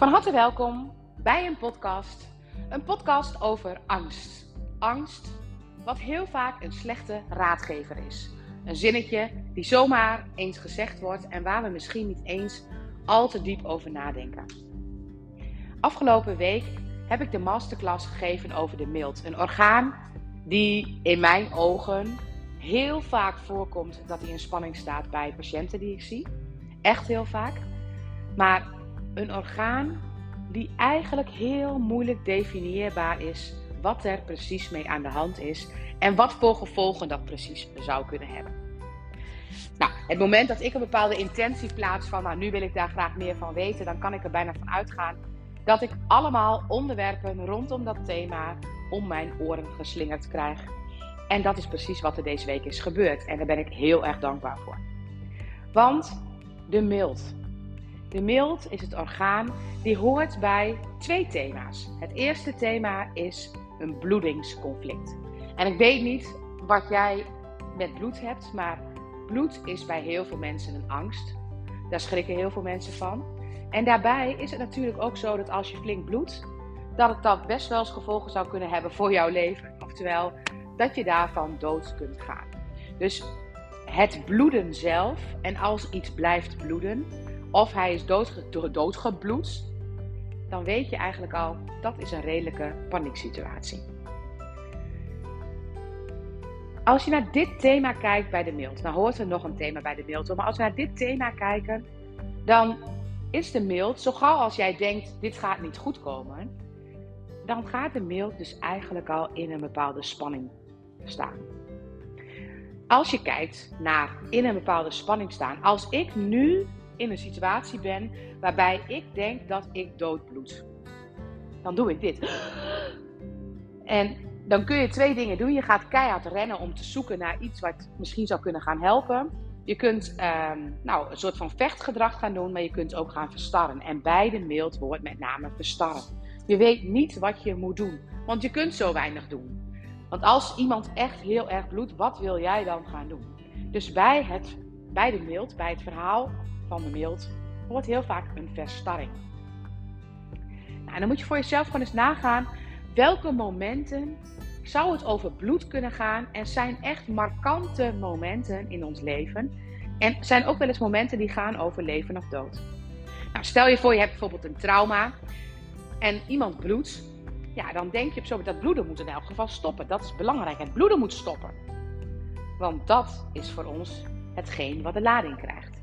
Van harte welkom bij een podcast. Een podcast over angst. Angst, wat heel vaak een slechte raadgever is. Een zinnetje die zomaar eens gezegd wordt en waar we misschien niet eens al te diep over nadenken. Afgelopen week heb ik de masterclass gegeven over de mild. Een orgaan die in mijn ogen heel vaak voorkomt dat hij in spanning staat bij patiënten die ik zie. Echt heel vaak. Maar een orgaan die eigenlijk heel moeilijk definieerbaar is wat er precies mee aan de hand is en wat voor gevolgen dat precies zou kunnen hebben. Nou, het moment dat ik een bepaalde intentie plaats van, nou nu wil ik daar graag meer van weten, dan kan ik er bijna van uitgaan dat ik allemaal onderwerpen rondom dat thema om mijn oren geslingerd krijg. En dat is precies wat er deze week is gebeurd. En daar ben ik heel erg dankbaar voor. Want de mild. De mild is het orgaan die hoort bij twee thema's. Het eerste thema is een bloedingsconflict. En ik weet niet wat jij met bloed hebt, maar bloed is bij heel veel mensen een angst. Daar schrikken heel veel mensen van. En daarbij is het natuurlijk ook zo dat als je flink bloedt, dat het dan best wel eens gevolgen zou kunnen hebben voor jouw leven. Oftewel, dat je daarvan dood kunt gaan. Dus het bloeden zelf, en als iets blijft bloeden, of hij is doodge doodgebloed, dan weet je eigenlijk al dat is een redelijke panieksituatie. Als je naar dit thema kijkt bij de mild, dan hoort er nog een thema bij de mild, maar als we naar dit thema kijken, dan is de mild, zo gauw als jij denkt dit gaat niet goed komen, dan gaat de mild dus eigenlijk al in een bepaalde spanning staan. Als je kijkt naar in een bepaalde spanning staan, als ik nu in een situatie ben waarbij ik denk dat ik doodbloed, dan doe ik dit. En dan kun je twee dingen doen. Je gaat keihard rennen om te zoeken naar iets wat misschien zou kunnen gaan helpen. Je kunt ehm, nou, een soort van vechtgedrag gaan doen, maar je kunt ook gaan verstarren. En bij de mild hoort met name verstarren. Je weet niet wat je moet doen, want je kunt zo weinig doen. Want als iemand echt heel erg bloedt, wat wil jij dan gaan doen? Dus bij, het, bij de mild, bij het verhaal van de mild, hoort heel vaak een verstarring. Nou, en dan moet je voor jezelf gewoon eens nagaan welke momenten zou het over bloed kunnen gaan en zijn echt markante momenten in ons leven. En zijn ook wel eens momenten die gaan over leven of dood. Nou, stel je voor je hebt bijvoorbeeld een trauma en iemand bloedt. Ja, dan denk je op zo dat bloeden moet in elk geval stoppen. Dat is belangrijk. Het bloeden moet stoppen. Want dat is voor ons hetgeen wat de lading krijgt.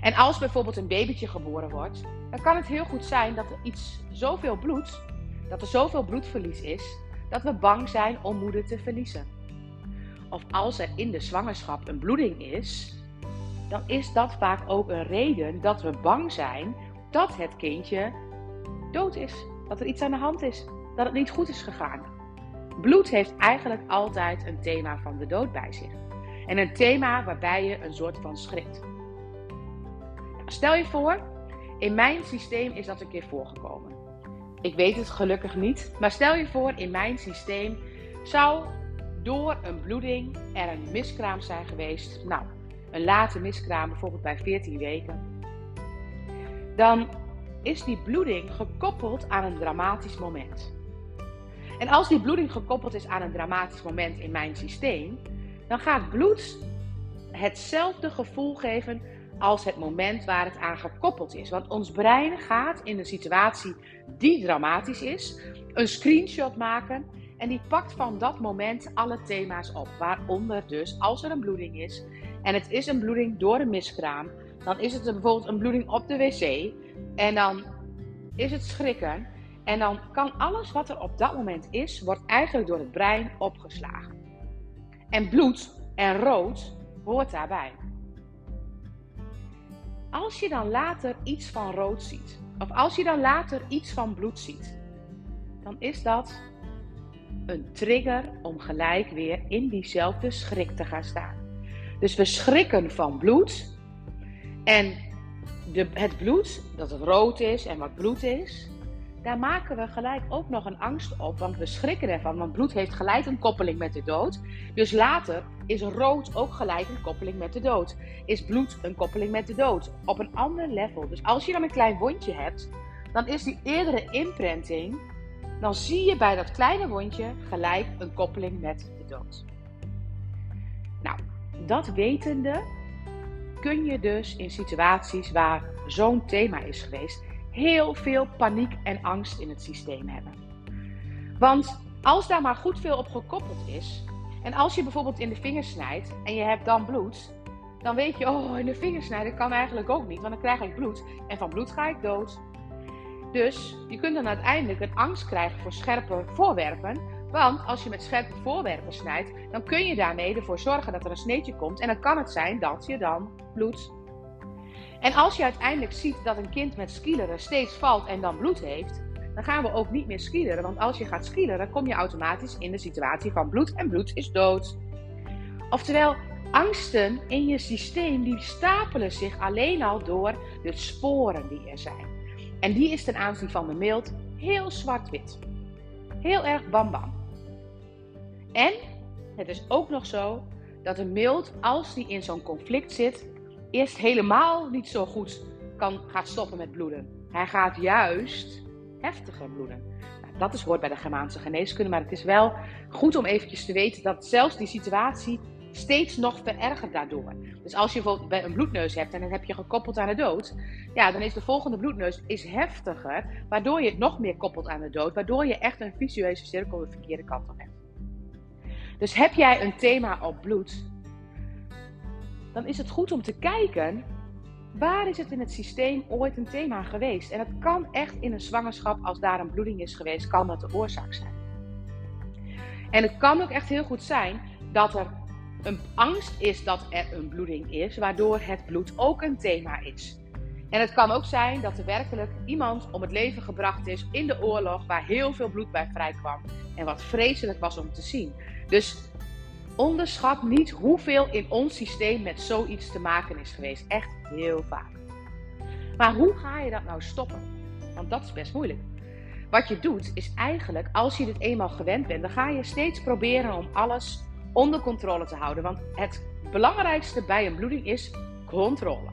En als bijvoorbeeld een babytje geboren wordt, dan kan het heel goed zijn dat er iets zoveel bloed, dat er zoveel bloedverlies is, dat we bang zijn om moeder te verliezen. Of als er in de zwangerschap een bloeding is, dan is dat vaak ook een reden dat we bang zijn dat het kindje dood is. Dat er iets aan de hand is. Dat het niet goed is gegaan. Bloed heeft eigenlijk altijd een thema van de dood bij zich. En een thema waarbij je een soort van schrikt. Stel je voor, in mijn systeem is dat een keer voorgekomen. Ik weet het gelukkig niet, maar stel je voor, in mijn systeem zou door een bloeding er een miskraam zijn geweest. Nou, een late miskraam, bijvoorbeeld bij 14 weken. Dan is die bloeding gekoppeld aan een dramatisch moment. En als die bloeding gekoppeld is aan een dramatisch moment in mijn systeem, dan gaat bloed hetzelfde gevoel geven als het moment waar het aan gekoppeld is. Want ons brein gaat in een situatie die dramatisch is, een screenshot maken en die pakt van dat moment alle thema's op. Waaronder dus als er een bloeding is en het is een bloeding door een miskraam, dan is het bijvoorbeeld een bloeding op de wc en dan is het schrikken. En dan kan alles wat er op dat moment is, wordt eigenlijk door het brein opgeslagen. En bloed en rood hoort daarbij. Als je dan later iets van rood ziet, of als je dan later iets van bloed ziet, dan is dat een trigger om gelijk weer in diezelfde schrik te gaan staan. Dus we schrikken van bloed en de, het bloed, dat het rood is en wat bloed is, daar maken we gelijk ook nog een angst op, want we schrikken ervan, want bloed heeft gelijk een koppeling met de dood. Dus later is rood ook gelijk een koppeling met de dood. Is bloed een koppeling met de dood op een ander level. Dus als je dan een klein wondje hebt, dan is die eerdere imprinting, dan zie je bij dat kleine wondje gelijk een koppeling met de dood. Nou, dat wetende kun je dus in situaties waar zo'n thema is geweest, heel veel paniek en angst in het systeem hebben. Want als daar maar goed veel op gekoppeld is, en als je bijvoorbeeld in de vinger snijdt en je hebt dan bloed, dan weet je, oh, in de vinger snijden kan eigenlijk ook niet, want dan krijg ik bloed en van bloed ga ik dood. Dus je kunt dan uiteindelijk een angst krijgen voor scherpe voorwerpen, want als je met scherpe voorwerpen snijdt, dan kun je daarmee ervoor zorgen dat er een sneetje komt en dan kan het zijn dat je dan bloed. En als je uiteindelijk ziet dat een kind met skileren steeds valt en dan bloed heeft, dan gaan we ook niet meer skileren. Want als je gaat skileren, kom je automatisch in de situatie van bloed en bloed is dood. Oftewel, angsten in je systeem die stapelen zich alleen al door de sporen die er zijn. En die is ten aanzien van de mild heel zwart-wit. Heel erg bam-bam. En het is ook nog zo dat een mild, als die in zo'n conflict zit, eerst helemaal niet zo goed kan, gaat stoppen met bloeden. Hij gaat juist heftiger bloeden. Nou, dat is hoort bij de Germaanse geneeskunde, maar het is wel goed om eventjes te weten dat zelfs die situatie steeds nog verergert daardoor. Dus als je bijvoorbeeld een bloedneus hebt en dan heb je gekoppeld aan de dood, ja, dan is de volgende bloedneus is heftiger, waardoor je het nog meer koppelt aan de dood, waardoor je echt een visueuze cirkel de verkeerde kant op hebt. Dus heb jij een thema op bloed, dan is het goed om te kijken Waar is het in het systeem ooit een thema geweest? En het kan echt in een zwangerschap, als daar een bloeding is geweest, kan dat de oorzaak zijn. En het kan ook echt heel goed zijn dat er een angst is dat er een bloeding is, waardoor het bloed ook een thema is. En het kan ook zijn dat er werkelijk iemand om het leven gebracht is in de oorlog waar heel veel bloed bij vrijkwam en wat vreselijk was om te zien. Dus onderschat niet hoeveel in ons systeem met zoiets te maken is geweest. Echt heel vaak. Maar hoe ga je dat nou stoppen? Want dat is best moeilijk. Wat je doet is eigenlijk, als je dit eenmaal gewend bent, dan ga je steeds proberen om alles onder controle te houden. Want het belangrijkste bij een bloeding is controle.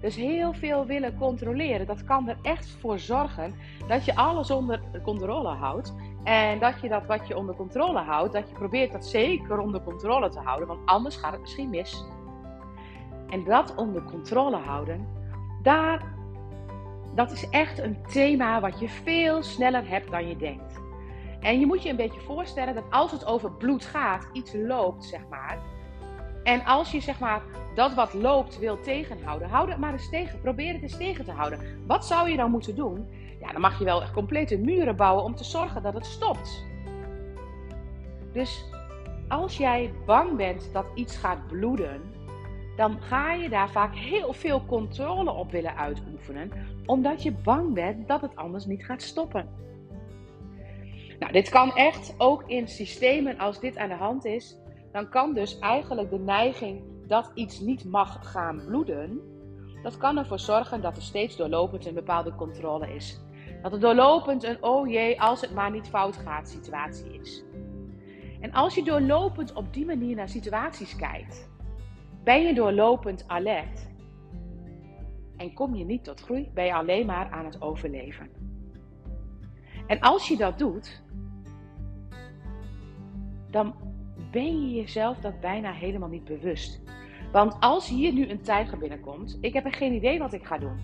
Dus heel veel willen controleren, dat kan er echt voor zorgen dat je alles onder controle houdt. En dat je dat wat je onder controle houdt, dat je probeert dat zeker onder controle te houden, want anders gaat het misschien mis. En dat onder controle houden, daar, dat is echt een thema wat je veel sneller hebt dan je denkt. En je moet je een beetje voorstellen dat als het over bloed gaat, iets loopt, zeg maar. En als je zeg maar dat wat loopt wil tegenhouden, houd het maar eens tegen. Probeer het eens tegen te houden. Wat zou je dan moeten doen? Ja, dan mag je wel echt complete muren bouwen om te zorgen dat het stopt. Dus als jij bang bent dat iets gaat bloeden, dan ga je daar vaak heel veel controle op willen uitoefenen, omdat je bang bent dat het anders niet gaat stoppen. Nou, dit kan echt ook in systemen als dit aan de hand is. Dan kan dus eigenlijk de neiging dat iets niet mag gaan bloeden, dat kan ervoor zorgen dat er steeds doorlopend een bepaalde controle is. Dat er doorlopend een oh jee, als het maar niet fout gaat situatie is. En als je doorlopend op die manier naar situaties kijkt, ben je doorlopend alert. En kom je niet tot groei, ben je alleen maar aan het overleven. En als je dat doet, dan ben je jezelf dat bijna helemaal niet bewust. Want als hier nu een tijger binnenkomt, ik heb er geen idee wat ik ga doen.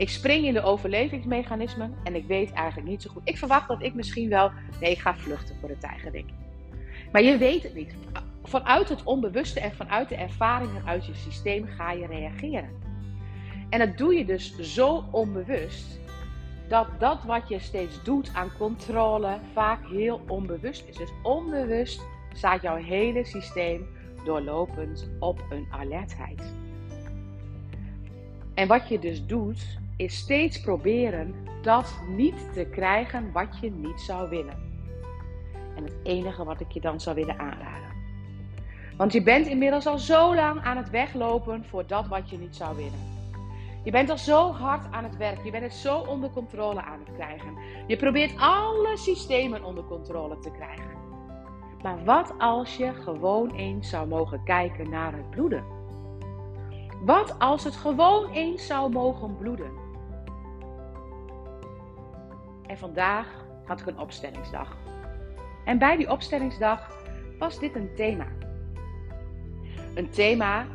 Ik spring in de overlevingsmechanismen en ik weet eigenlijk niet zo goed. Ik verwacht dat ik misschien wel, nee, ik ga vluchten voor de tijger, denk ik. Maar je weet het niet. Vanuit het onbewuste en vanuit de ervaringen uit je systeem ga je reageren. En dat doe je dus zo onbewust dat dat wat je steeds doet aan controle vaak heel onbewust is. Dus onbewust staat jouw hele systeem doorlopend op een alertheid. En wat je dus doet, is steeds proberen dat niet te krijgen wat je niet zou willen. En het enige wat ik je dan zou willen aanraden. Want je bent inmiddels al zo lang aan het weglopen voor dat wat je niet zou willen. Je bent al zo hard aan het werk. Je bent het zo onder controle aan het krijgen. Je probeert alle systemen onder controle te krijgen. Maar wat als je gewoon eens zou mogen kijken naar het bloeden? Wat als het gewoon eens zou mogen bloeden? En vandaag had ik een opstellingsdag. En bij die opstellingsdag was dit een thema. Een thema.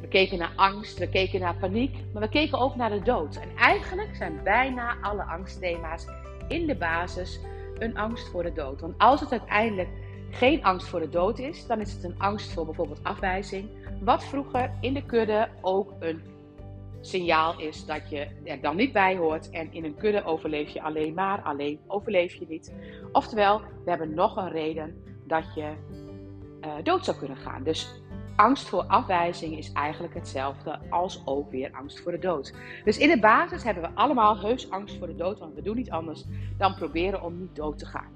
We keken naar angst, we keken naar paniek, maar we keken ook naar de dood. En eigenlijk zijn bijna alle angstthema's in de basis een angst voor de dood. Want als het uiteindelijk geen angst voor de dood is, dan is het een angst voor bijvoorbeeld afwijzing. Wat vroeger in de kudde ook een signaal is dat je er dan niet bij hoort. En in een kudde overleef je alleen maar, alleen overleef je niet. Oftewel, we hebben nog een reden dat je uh, dood zou kunnen gaan. Dus angst voor afwijzing is eigenlijk hetzelfde als ook weer angst voor de dood. Dus in de basis hebben we allemaal heus angst voor de dood, want we doen niet anders dan proberen om niet dood te gaan.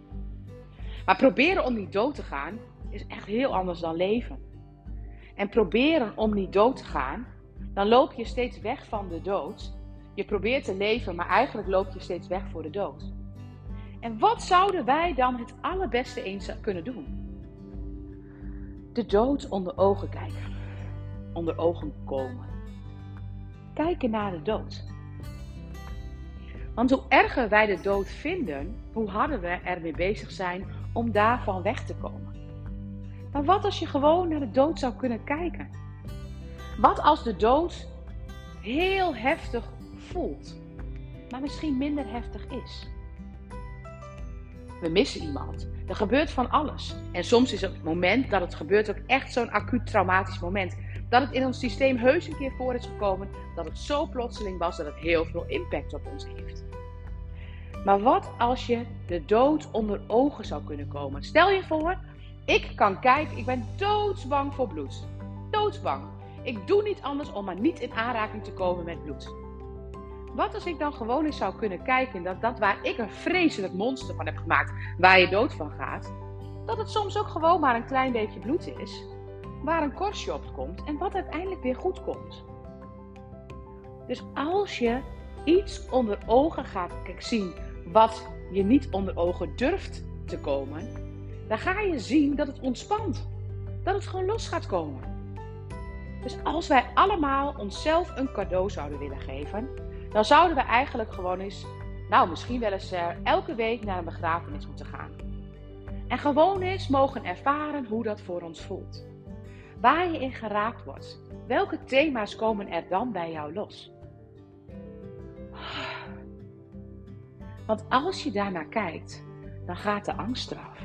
Maar proberen om niet dood te gaan is echt heel anders dan leven. En proberen om niet dood te gaan, dan loop je steeds weg van de dood. Je probeert te leven, maar eigenlijk loop je steeds weg voor de dood. En wat zouden wij dan het allerbeste eens kunnen doen? De dood onder ogen kijken. Onder ogen komen. Kijken naar de dood. Want hoe erger wij de dood vinden, hoe harder we ermee bezig zijn om daarvan weg te komen. Maar wat als je gewoon naar de dood zou kunnen kijken? Wat als de dood heel heftig voelt, maar misschien minder heftig is? We missen iemand. Er gebeurt van alles. En soms is het moment dat het gebeurt ook echt zo'n acuut traumatisch moment. Dat het in ons systeem heus een keer voor is gekomen. Dat het zo plotseling was dat het heel veel impact op ons heeft. Maar wat als je de dood onder ogen zou kunnen komen? Stel je voor, ik kan kijken, ik ben doodsbang voor bloed. Doodsbang. Ik doe niet anders om maar niet in aanraking te komen met bloed. Wat als ik dan gewoon eens zou kunnen kijken dat dat waar ik een vreselijk monster van heb gemaakt, waar je dood van gaat, dat het soms ook gewoon maar een klein beetje bloed is, waar een korstje op komt en wat uiteindelijk weer goed komt. Dus als je iets onder ogen gaat zien wat je niet onder ogen durft te komen, dan ga je zien dat het ontspant. Dat het gewoon los gaat komen. Dus als wij allemaal onszelf een cadeau zouden willen geven, dan zouden we eigenlijk gewoon eens, nou misschien wel eens uh, elke week naar een begrafenis moeten gaan. En gewoon eens mogen ervaren hoe dat voor ons voelt. Waar je in geraakt wordt. Welke thema's komen er dan bij jou los? Want als je daarnaar kijkt, dan gaat de angst eraf.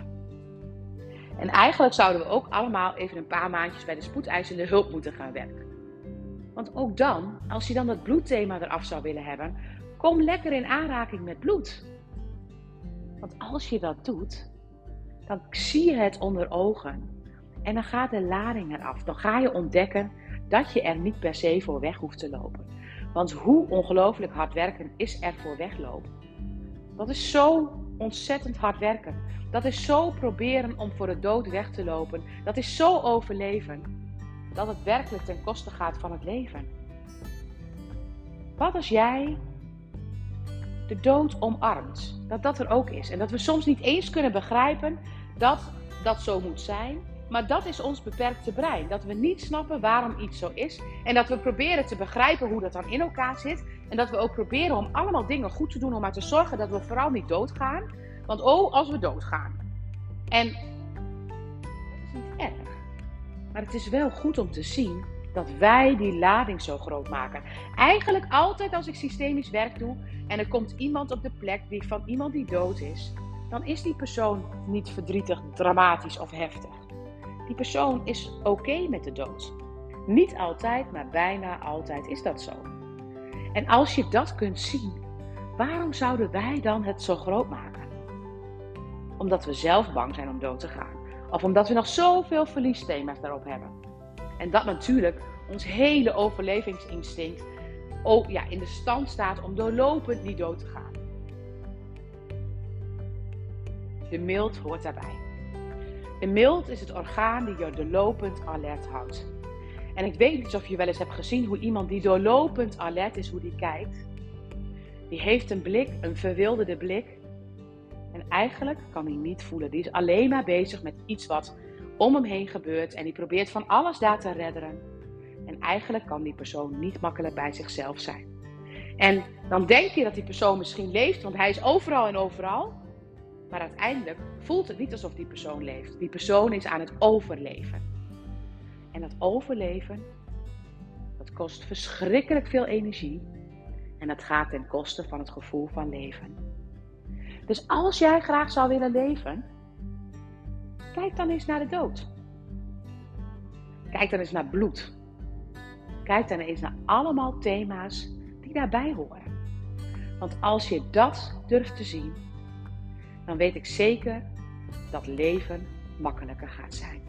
En eigenlijk zouden we ook allemaal even een paar maandjes bij de spoedeisende hulp moeten gaan werken. Want ook dan, als je dan dat bloedthema eraf zou willen hebben, kom lekker in aanraking met bloed. Want als je dat doet, dan zie je het onder ogen. En dan gaat de lading eraf. Dan ga je ontdekken dat je er niet per se voor weg hoeft te lopen. Want hoe ongelooflijk hard werken is er voor weglopen? Dat is zo ontzettend hard werken. Dat is zo proberen om voor de dood weg te lopen. Dat is zo overleven. Dat het werkelijk ten koste gaat van het leven. Wat als jij de dood omarmt? Dat dat er ook is. En dat we soms niet eens kunnen begrijpen dat dat zo moet zijn. Maar dat is ons beperkte brein. Dat we niet snappen waarom iets zo is. En dat we proberen te begrijpen hoe dat dan in elkaar zit. En dat we ook proberen om allemaal dingen goed te doen om maar te zorgen dat we vooral niet doodgaan. Want oh, als we doodgaan. En dat is niet erg. Maar het is wel goed om te zien dat wij die lading zo groot maken. Eigenlijk altijd als ik systemisch werk doe en er komt iemand op de plek die van iemand die dood is, dan is die persoon niet verdrietig, dramatisch of heftig. Die persoon is oké met de dood. Niet altijd, maar bijna altijd is dat zo. En als je dat kunt zien, waarom zouden wij dan het zo groot maken? Omdat we zelf bang zijn om dood te gaan. Of omdat we nog zoveel verliesthema's daarop hebben. En dat natuurlijk ons hele overlevingsinstinct ook, ja, in de stand staat om doorlopend niet dood te gaan. De mild hoort daarbij. De mild is het orgaan die je doorlopend alert houdt. En ik weet niet of je wel eens hebt gezien hoe iemand die doorlopend alert is, hoe die kijkt. Die heeft een blik, een verwilderde blik. En eigenlijk kan hij niet voelen. Die is alleen maar bezig met iets wat om hem heen gebeurt. En die probeert van alles daar te redderen. En eigenlijk kan die persoon niet makkelijk bij zichzelf zijn. En dan denk je dat die persoon misschien leeft, want hij is overal en overal. Maar uiteindelijk voelt het niet alsof die persoon leeft. Die persoon is aan het overleven. En dat overleven, dat kost verschrikkelijk veel energie. En dat gaat ten koste van het gevoel van leven. Dus als jij graag zou willen leven, kijk dan eens naar de dood. Kijk dan eens naar bloed. Kijk dan eens naar allemaal thema's die daarbij horen. Want als je dat durft te zien, dan weet ik zeker dat leven makkelijker gaat zijn.